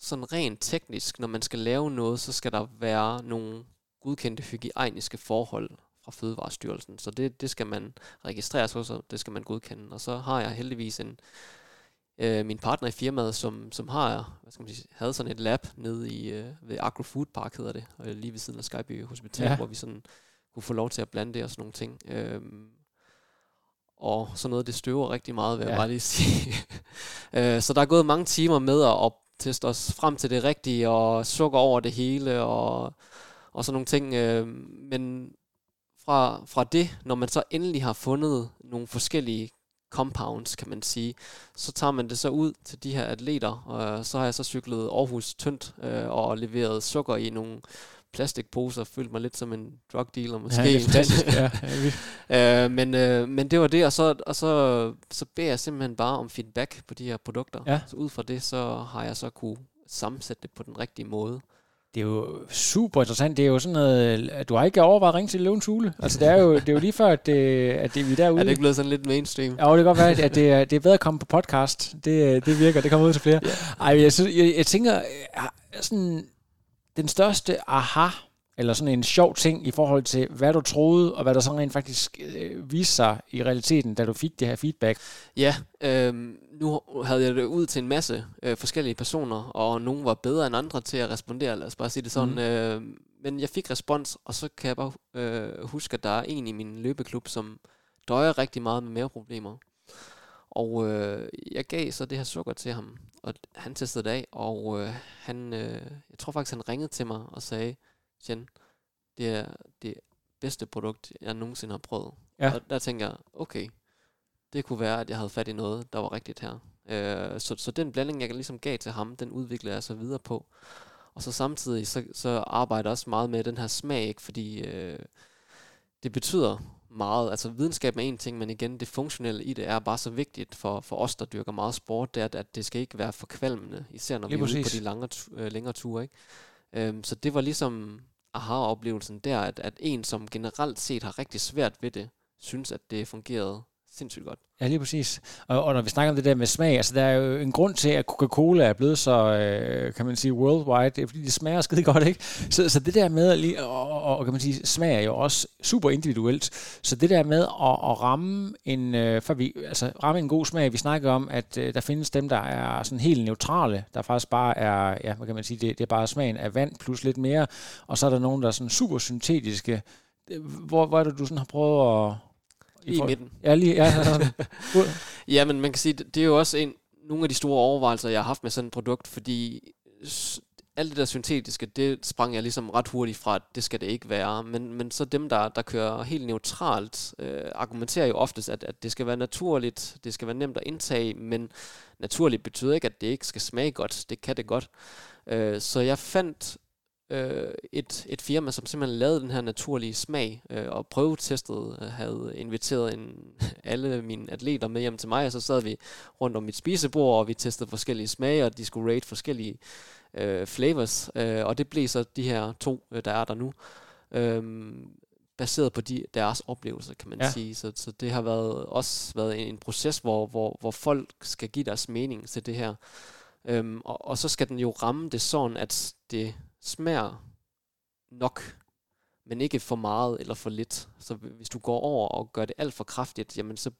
sådan rent teknisk, når man skal lave noget, så skal der være nogle godkendte hygiejniske forhold fra Fødevarestyrelsen. Så det, det skal man registreres hos, og det skal man godkende. Og så har jeg heldigvis en, øh, min partner i firmaet, som, som har, hvad skal man sige, havde sådan et lab nede i, øh, ved Agro Food Park hedder det, øh, lige ved siden af Skyby Hospital, Ja. hvor vi sådan kunne få lov til at blande det og sådan nogle ting. Øhm, og sådan noget, det støver rigtig meget, vil jeg Ja. bare lige sige. øh, så der er gået mange timer med at op- teste os frem til det rigtige, og sukker over det hele, og, og sådan nogle ting. Øh, men fra, fra det, når man så endelig har fundet nogle forskellige compounds, kan man sige, så tager man det så ud til de her atleter, og så har jeg så cyklet Aarhus tyndt øh, og leveret sukker i nogle plastikposer, følte mig lidt som en drug dealer måske. Ja, det er fantastisk. ja, ja. Øh, men, øh, men det var det, og så, og så, så beder jeg simpelthen bare om feedback på de her produkter. Ja. Så ud fra det, så har jeg så kunne sammensætte det på den rigtige måde. Det er jo super interessant. Det er jo sådan noget, at du har ikke overvejet at ringe til Løvens Hule. Altså, det er jo, det er jo lige før, at, det, at det, vi er derude. Er det ikke blevet sådan lidt mainstream? Ja, det kan godt være, at det er, det er bedre at komme på podcast. Det, det virker, det kommer ud til flere. Ej, jeg, jeg, jeg tænker, øh, sådan, den største aha, eller sådan en sjov ting i forhold til, hvad du troede, og hvad der sådan rent faktisk øh, viste sig i realiteten, da du fik det her feedback. Ja, øh, nu havde jeg det ud til en masse øh, forskellige personer, og nogle var bedre end andre til at respondere, lad os bare sige det sådan. Mm. Øh, men jeg fik respons, og så kan jeg bare øh, huske, at der er en i min løbeklub, som døjer rigtig meget med maveproblemer. Og øh, jeg gav så det her sukker til ham, og han testede det af, og øh, han, øh, jeg tror faktisk, han ringede til mig og sagde, Jen, det er det bedste produkt, jeg nogensinde har prøvet. Ja. Og der tænker jeg, okay, det kunne være, at jeg havde fat i noget, der var rigtigt her. Øh, så, så den blanding, jeg ligesom gav til ham, den udviklede jeg så videre på. Og så samtidig så, så arbejder jeg også meget med den her smag, ikke? fordi øh, det betyder meget. Altså videnskab er en ting, men igen, det funktionelle i det er bare så vigtigt for, for os, der dyrker meget sport, det er, at det skal ikke være forkvalmende, især når Lige vi er ude på de lange, øh, længere ture. Ikke? Øhm, så det var ligesom aha-oplevelsen der, at, at en, som generelt set har rigtig svært ved det, synes, at det fungerede sindssygt godt. Ja, lige præcis. Og, og når vi snakker om det der med smag, altså der er jo en grund til, at Coca-Cola er blevet så, øh, kan man sige, worldwide, det er fordi det smager skide godt, ikke? Så, så det der med, lige, og, og, kan man sige, smag er jo også super individuelt. Så det der med at, at ramme en, øh, for vi, altså ramme en god smag, vi snakker om, at øh, der findes dem, der er sådan helt neutrale, der faktisk bare er, ja, hvad kan man sige, det, det er bare smagen af vand plus lidt mere, og så er der nogen, der er sådan super syntetiske. Hvor, hvor er det, du sådan har prøvet at i, I midten. Ja, lige, ja. ja, men man kan sige, det er jo også en, nogle af de store overvejelser, jeg har haft med sådan et produkt, fordi alt det der syntetiske, det sprang jeg ligesom ret hurtigt fra, at det skal det ikke være. Men, men så dem, der, der kører helt neutralt, øh, argumenterer jo oftest, at, at det skal være naturligt, det skal være nemt at indtage, men naturligt betyder ikke, at det ikke skal smage godt. Det kan det godt. Øh, så jeg fandt øh, et, et firma, som simpelthen lavede den her naturlige smag, øh, og prøvetestet øh, havde inviteret en, alle mine atleter med hjem til mig, og så sad vi rundt om mit spisebord, og vi testede forskellige smage, og de skulle rate forskellige øh, flavors, øh, og det blev så de her to, øh, der er der nu. Øh, baseret på de, deres oplevelser, kan man ja. sige. Så, så det har været også været en, en proces, hvor, hvor, hvor folk skal give deres mening til det her. Øhm, og, og så skal den jo ramme det sådan, at det smager nok, men ikke for meget eller for lidt. Så hvis du går over og gør det alt for kraftigt, jamen så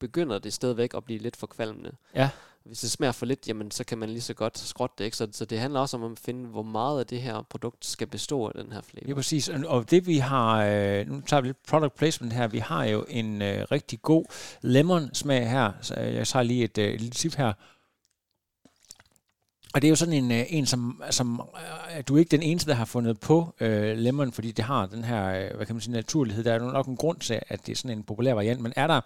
begynder det stadigvæk at blive lidt for kvalmende. Ja. Hvis det smager for lidt, jamen så kan man lige så godt skrotte det. Ikke? Så, så det handler også om at finde, hvor meget af det her produkt skal bestå af den her flavor. Ja, præcis. Og det vi har, øh, nu tager vi lidt product placement her, vi har jo en øh, rigtig god lemon smag her. Så jeg tager lige et øh, lille tip her. Og det er jo sådan en, øh, en som, som øh, du er ikke den eneste, der har fundet på øh, lemon, fordi det har den her, øh, hvad kan man sige, naturlighed. Der er nok en grund til, at det er sådan en populær variant, men er der,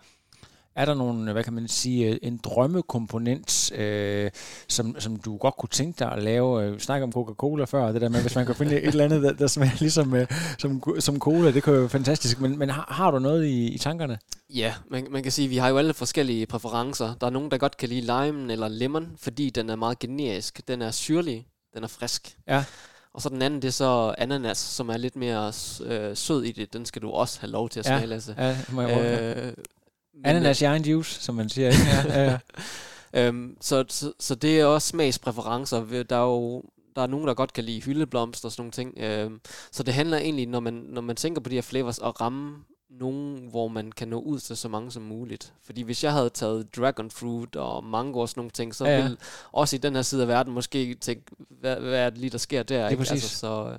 er der nogle, hvad kan man sige, en drømmekomponent, øh, som, som du godt kunne tænke dig at lave? Vi snakker om Coca-Cola før, det der med, hvis man kan finde et eller andet, der, der smager ligesom øh, som, som cola, det kan jo være fantastisk. Men, men har, har du noget i, i tankerne? Ja, man, man kan sige, at vi har jo alle forskellige præferencer. Der er nogen, der godt kan lide lime eller lemon, fordi den er meget generisk. Den er syrlig, den er frisk. Ja. Og så den anden, det er så ananas, som er lidt mere øh, sød i det. Den skal du også have lov til at smage, ja. Lasse. Ja, må jeg øh, Ananas i egen juice, som man siger. Ja, ja, ja. øhm, så, så, så det er også smagspræferencer. Der er jo der er nogen, der godt kan lide hyldeblomster og sådan nogle ting. Øhm, så det handler egentlig, når man, når man tænker på de her flavors, at ramme nogen, hvor man kan nå ud til så mange som muligt. Fordi hvis jeg havde taget dragon fruit og mango og sådan nogle ting, så ja, ja. ville også i den her side af verden måske tænke, hvad, hvad er det lige, der sker der? Det ikke? Altså, så,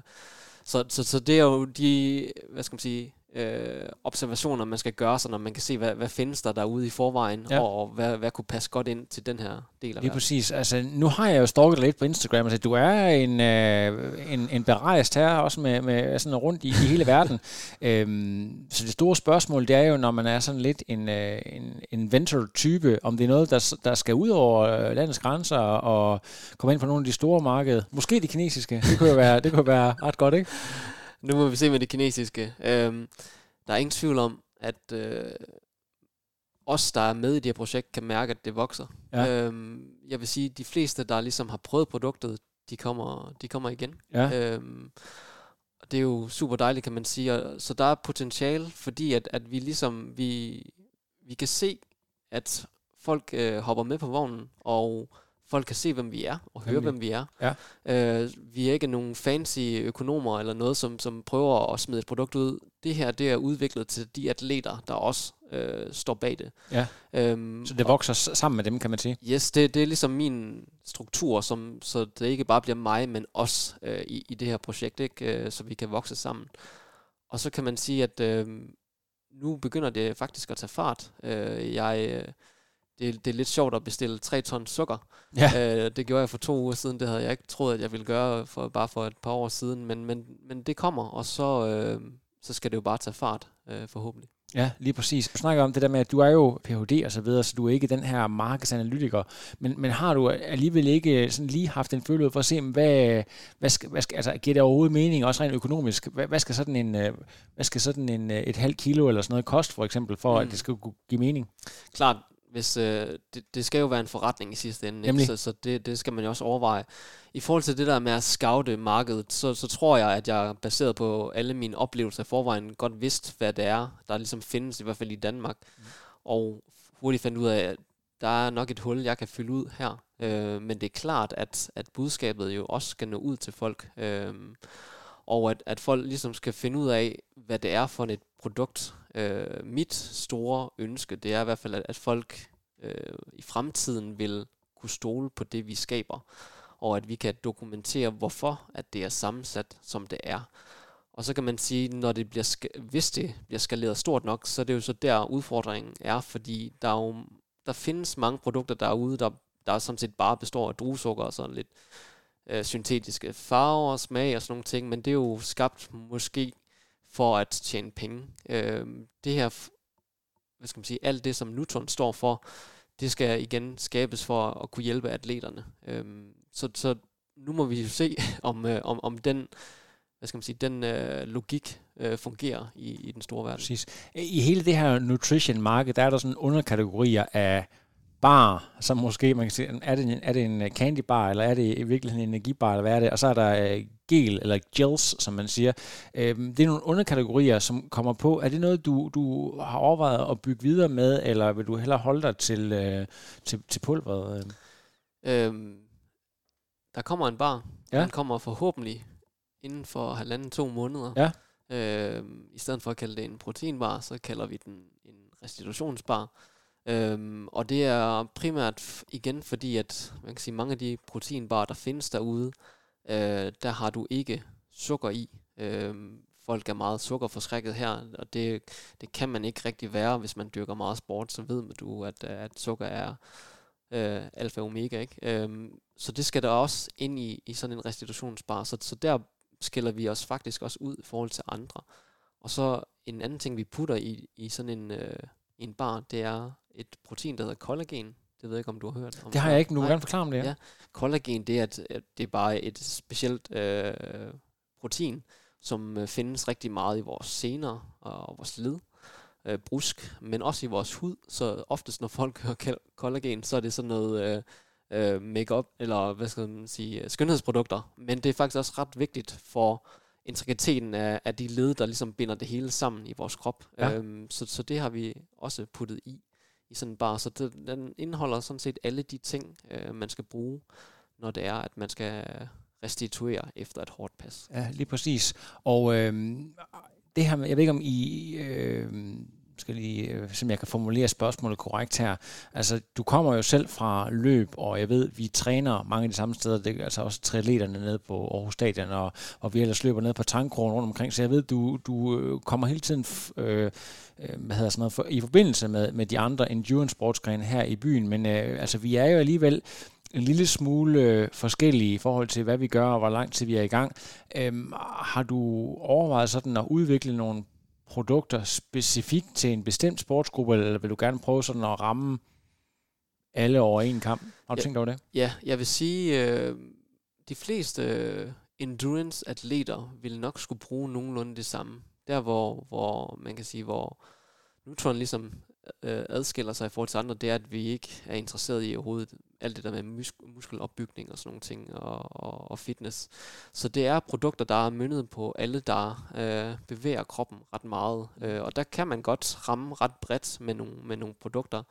så, så, så det er jo de, hvad skal man sige, øh, observationer, man skal gøre, så når man kan se, hvad, hvad findes der derude i forvejen, ja. og, hvad, hvad kunne passe godt ind til den her del af Lige præcis. Altså, nu har jeg jo stalket lidt på Instagram, altså, du er en, øh, en, en berejst her, også med, med sådan rundt i, i hele verden. øhm, så det store spørgsmål, det er jo, når man er sådan lidt en, øh, en inventor-type, om det er noget, der, der skal ud over øh, landets grænser og komme ind på nogle af de store markeder. Måske de kinesiske. Det kunne jo være, det kunne være ret godt, ikke? nu må vi se med det kinesiske. Øhm, der er ingen tvivl om, at øh, os, der er med i det her projekt, kan mærke, at det vokser. Ja. Øhm, jeg vil sige, at de fleste, der ligesom har prøvet produktet, de kommer, de kommer igen. Ja. Øhm, og det er jo super dejligt, kan man sige. Og, så der er potentiale, fordi at, at vi ligesom, vi, vi kan se, at folk øh, hopper med på vognen, og folk kan se, hvem vi er, og høre, hvem vi er. Ja. Øh, vi er ikke nogen fancy økonomer eller noget, som, som prøver at smide et produkt ud. Det her, det er udviklet til de atleter, der også øh, står bag det. Ja. Øhm, så det vokser og, sammen med dem, kan man sige? Yes, det, det er ligesom min struktur, som, så det ikke bare bliver mig, men os øh, i, i det her projekt, ikke? Øh, så vi kan vokse sammen. Og så kan man sige, at øh, nu begynder det faktisk at tage fart. Øh, jeg... Øh, det, det er lidt sjovt at bestille 3 ton sukker. Ja. Øh, det gjorde jeg for to uger siden. Det havde jeg ikke troet, at jeg ville gøre for, bare for et par år siden. Men, men, men det kommer, og så, øh, så skal det jo bare tage fart, øh, forhåbentlig. Ja, lige præcis. Du snakker om det der med, at du er jo Ph.D. og så videre, så du er ikke den her markedsanalytiker. Men, men har du alligevel ikke sådan lige haft en følelse for at se, hvad, hvad skal, hvad skal, altså, giver det overhovedet mening, også rent økonomisk? Hvad, hvad skal sådan, en, øh, hvad skal sådan en, øh, et halvt kilo eller sådan noget koste, for eksempel, for mm. at det skal kunne give mening? Klart, hvis, øh, det, det skal jo være en forretning i sidste ende, ikke? så, så det, det skal man jo også overveje. I forhold til det der med at scoute markedet, så, så tror jeg, at jeg baseret på alle mine oplevelser i forvejen godt vidst, hvad det er, der ligesom findes, i hvert fald i Danmark. Mm. Og hurtigt fandt ud af, at der er nok et hul, jeg kan fylde ud her. Øh, men det er klart, at, at budskabet jo også skal nå ud til folk. Øh, og at, at folk ligesom skal finde ud af, hvad det er for et produkt. Øh, mit store ønske, det er i hvert fald, at, at folk øh, i fremtiden vil kunne stole på det, vi skaber, og at vi kan dokumentere, hvorfor at det er sammensat, som det er. Og så kan man sige, når det bliver hvis det bliver skaleret stort nok, så er det jo så der udfordringen er, fordi der, er jo, der findes mange produkter derude, der, der sådan set bare består af druesukker og sådan lidt øh, syntetiske farver og smag og sådan nogle ting, men det er jo skabt måske for at tjene penge. Øh, det her, hvad skal man sige, alt det som Nutron står for, det skal igen skabes for at kunne hjælpe atleterne. Øh, så, så nu må vi jo se, om, øh, om, om den, hvad skal man sige, den øh, logik øh, fungerer i, i den store verden. Præcis. I hele det her nutrition-marked, der er der sådan underkategorier af bar, som måske man kan sige, er det, en, er det en øh, candy bar, eller er det i virkeligheden en energibar, eller hvad er det? Og så er der uh, gel, eller gels, som man siger. Uh, det er nogle underkategorier, som kommer på. Er det noget, du, du har overvejet at bygge videre med, eller vil du hellere holde dig til, uh, til, til pulveret? Øhm, der kommer en bar. Ja. Den kommer forhåbentlig inden for halvanden to måneder. Ja. Øhm, I stedet for at kalde det en proteinbar, så kalder vi den en restitutionsbar. Øhm, og det er primært igen fordi, at man kan sige, mange af de proteinbarer, der findes derude, øh, der har du ikke sukker i. Øhm, folk er meget sukkerforskrækket her, og det, det kan man ikke rigtig være, hvis man dyrker meget sport, så ved man du, at, at sukker er øh, alfa og omega. Ikke? Øhm, så det skal der også ind i, i sådan en restitutionsbar. Så, så der skiller vi os faktisk også ud i forhold til andre. Og så en anden ting, vi putter i, i sådan en, øh, en bar, det er et protein, der hedder kollagen. Det ved jeg ikke, om du har hørt om. Det har jeg ikke. Nu vil gerne forklare om det. Ja. ja. Kollagen, det er, et, det er bare et specielt øh, protein, som øh, findes rigtig meget i vores sener og vores led, øh, brusk, men også i vores hud. Så oftest, når folk hører kollagen, så er det sådan noget øh, øh, makeup eller hvad skal man sige, skønhedsprodukter. Men det er faktisk også ret vigtigt for intrikateten af, af de led, der ligesom binder det hele sammen i vores krop. Ja. Øhm, så, så det har vi også puttet i i sådan en bar. Så det, den indeholder sådan set alle de ting, øh, man skal bruge, når det er, at man skal restituere efter et hårdt pas. Ja, lige præcis. Og øh, det her, jeg ved ikke om I... Øh, skal lige, øh, som jeg kan formulere spørgsmålet korrekt her. Altså, du kommer jo selv fra løb, og jeg ved, vi træner mange af de samme steder, det er altså også triatleterne nede på Aarhus Stadion, og, og vi ellers løber ned på tankkronen rundt omkring, så jeg ved, du, du øh, kommer hele tiden øh, øh, hvad hedder sådan noget, for, i forbindelse med, med de andre endurance sportsgrene her i byen, men øh, altså, vi er jo alligevel en lille smule forskellige i forhold til, hvad vi gør og hvor lang tid vi er i gang. Øhm, har du overvejet sådan at udvikle nogle produkter specifikt til en bestemt sportsgruppe, eller vil du gerne prøve sådan at ramme alle over en kamp? Har du ja, tænkt over det? Ja, jeg vil sige, øh, de fleste øh, endurance-atleter vil nok skulle bruge nogenlunde det samme. Der, hvor, hvor man kan sige, hvor Neutron ligesom øh, adskiller sig i forhold til andre, det er, at vi ikke er interesseret i overhovedet alt det der med mus- muskelopbygning og sådan nogle ting, og, og, og fitness. Så det er produkter, der er myndet på alle, der øh, bevæger kroppen ret meget. Øh, og der kan man godt ramme ret bredt med nogle, med nogle produkter.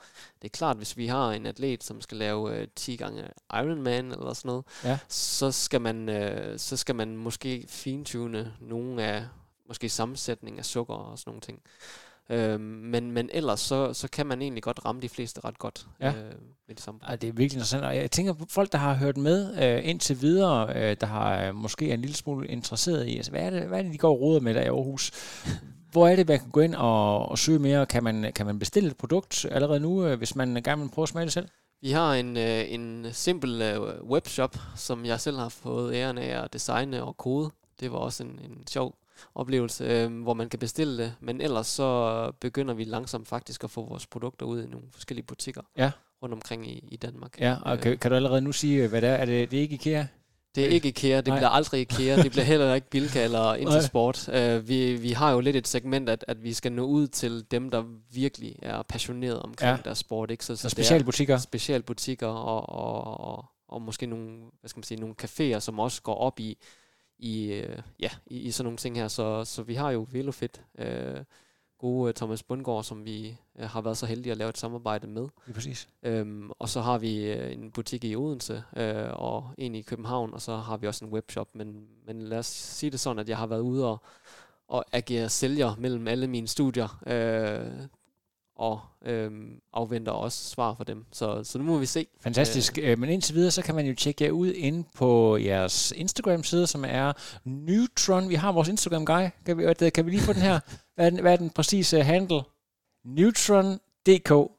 Det er klart, hvis vi har en atlet, som skal lave øh, 10 gange Ironman eller sådan noget, ja. så, skal man, øh, så skal man måske fintune nogle af måske sammensætning af sukker og sådan nogle ting. Øh, men, men ellers så, så kan man egentlig godt ramme de fleste ret godt ja. øh, med det samme. Ja, det er virkelig interessant. Og jeg tænker folk, der har hørt med øh, indtil videre, øh, der har øh, måske er en lille smule interesseret i, altså, hvad, er det, hvad er det, de går og roder med der i Aarhus? Hvor er det, man kan gå ind og, og søge mere? Kan man, kan man bestille et produkt allerede nu, øh, hvis man gerne vil prøve at smage det selv? Vi har en, øh, en simpel øh, webshop, som jeg selv har fået æren af at designe og kode. Det var også en, en sjov oplevelse, øh, hvor man kan bestille det. Men ellers så begynder vi langsomt faktisk at få vores produkter ud i nogle forskellige butikker Ja. rundt omkring i, i Danmark. Ja, og Øh, kan, kan du allerede nu sige, hvad det er? Er det, det er ikke IKEA? Det er ikke IKEA, det Nej. bliver aldrig IKEA, det bliver heller ikke Bilka eller Intersport. Uh, vi, vi har jo lidt et segment, at, at vi skal nå ud til dem, der virkelig er passionerede omkring Ja. deres sport. Ikke? Så, Så er specialbutikker? Specialbutikker og, og, og, og måske nogle, hvad skal man sige, nogle caféer, som også går op i, i, øh, ja, i, i sådan nogle ting her. Så, så vi har jo Velofit, øh, gode øh, Thomas Bundgaard, som vi øh, har været så heldige at lave et samarbejde med. Lige præcis. Øhm, og så har vi øh, en butik i Odense øh, og en i København, og så har vi også en webshop. Men, men lad os sige det sådan, at jeg har været ude og, og agere sælger mellem alle mine studier, øh, og øh, afventer også svar for dem. Så, så nu må vi se. Fantastisk. Øh. Men indtil videre, så kan man jo tjekke jer ud inde på jeres Instagram-side, som er Neutron. Vi har vores Instagram-guy. Kan vi, kan vi lige få den her? Hvad er den, hvad er den præcise handle? Neutron.dk.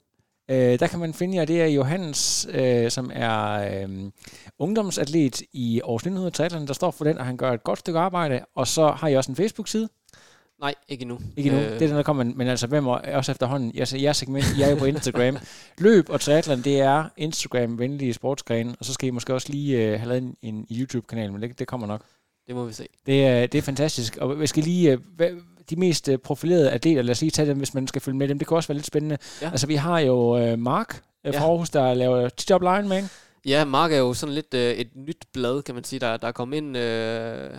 Øh, der kan man finde jer. Det er Johannes, øh, som er øh, ungdomsatlet i Aarhus 1960, der står for den, og han gør et godt stykke arbejde. Og så har I også en Facebook-side. Nej, ikke endnu. Ikke endnu. Øh. Det er den, der kommer. Men altså, hvem er også efterhånden? Jeg, jeg segment, jeg er jo på Instagram. Løb og triathlon, det er Instagram-venlige sportsgrene. Og så skal I måske også lige øh, have lavet en, en YouTube-kanal, men det, det kommer nok. Det må vi se. Det er, det er fantastisk. Og vi skal lige... Øh, hvad, de mest øh, profilerede atleter, lad os lige tage dem, hvis man skal følge med dem. Det kan også være lidt spændende. Ja. Altså, vi har jo øh, Mark øh, fra Ja. Aarhus, der laver T-Job Ironman. Ja, Mark er jo sådan lidt øh, et nyt blad, kan man sige, der, der kom ind, øh,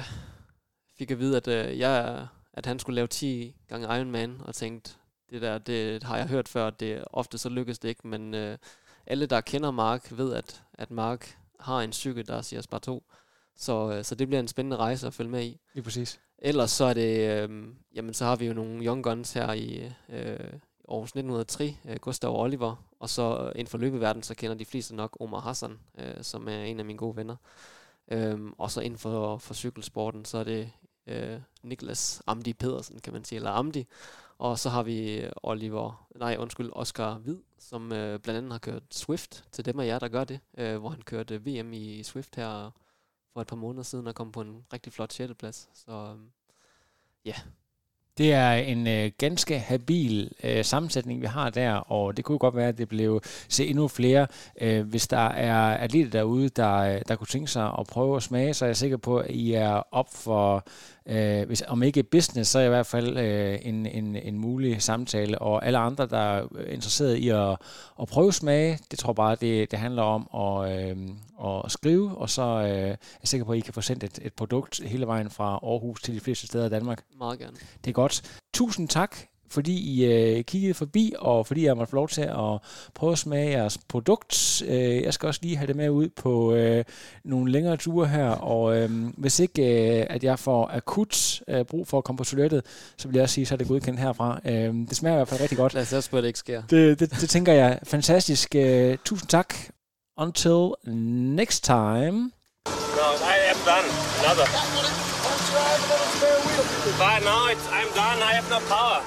fik at vide, at, øh, jeg, at han skulle lave 10 gange Ironman, og tænkte, det der, det har jeg hørt før, det ofte så lykkes det ikke, men øh, alle, der kender Mark, ved, at, at Mark har en cykel, der siger spar 2, så, øh, så det bliver en spændende rejse at følge med i. Lige præcis. Ellers så er det, øh, jamen så har vi jo nogle young guns her i øh, Aarhus 1903, øh, Gustav og Oliver, og så øh, inden for løbeverdenen, så kender de fleste nok Omar Hassan, øh, som er en af mine gode venner. Øhm, og så inden for, for cykelsporten, så er det øh, Niklas Amdi Pedersen, kan man sige, eller Amdi. Og så har vi øh, Oliver, nej undskyld, Oscar Hvid, som øh, blandt andet har kørt Swift, til dem af jer, der gør det, øh, hvor han kørte VM i Swift her for et par måneder siden og kom på en rigtig flot 6. plads. Så øh, ja, det er en øh, ganske habil øh, sammensætning, vi har der, og det kunne godt være, at det blev se endnu flere. Øh, hvis der er atleter derude, der, der kunne tænke sig at prøve at smage, så er jeg sikker på, at I er op for, øh, hvis, om ikke business, så er i hvert fald øh, en, en, en mulig samtale. Og alle andre, der er interesseret i at, at prøve smage, det tror jeg bare, det, det handler om at, øh, at skrive, og så øh, er jeg sikker på, at I kan få sendt et, et produkt hele vejen fra Aarhus til de fleste steder i Danmark. meget gerne. Det er godt. Tusind tak, fordi I øh, kiggede forbi, og fordi jeg måtte få lov til at prøve at smage jeres produkt. Øh, jeg skal også lige have det med ud på øh, nogle længere ture her, og øh, hvis ikke øh, at jeg får akut øh, brug for at komme på toilettet, så vil jeg også sige, så er det godkendt herfra. Øh, det smager i hvert fald rigtig godt. Lad os også på, at det ikke sker. Det, det, det tænker jeg. Fantastisk. Øh, tusind tak. Until next time. No, I am done. Another. Now it's, I'm done. I have no power.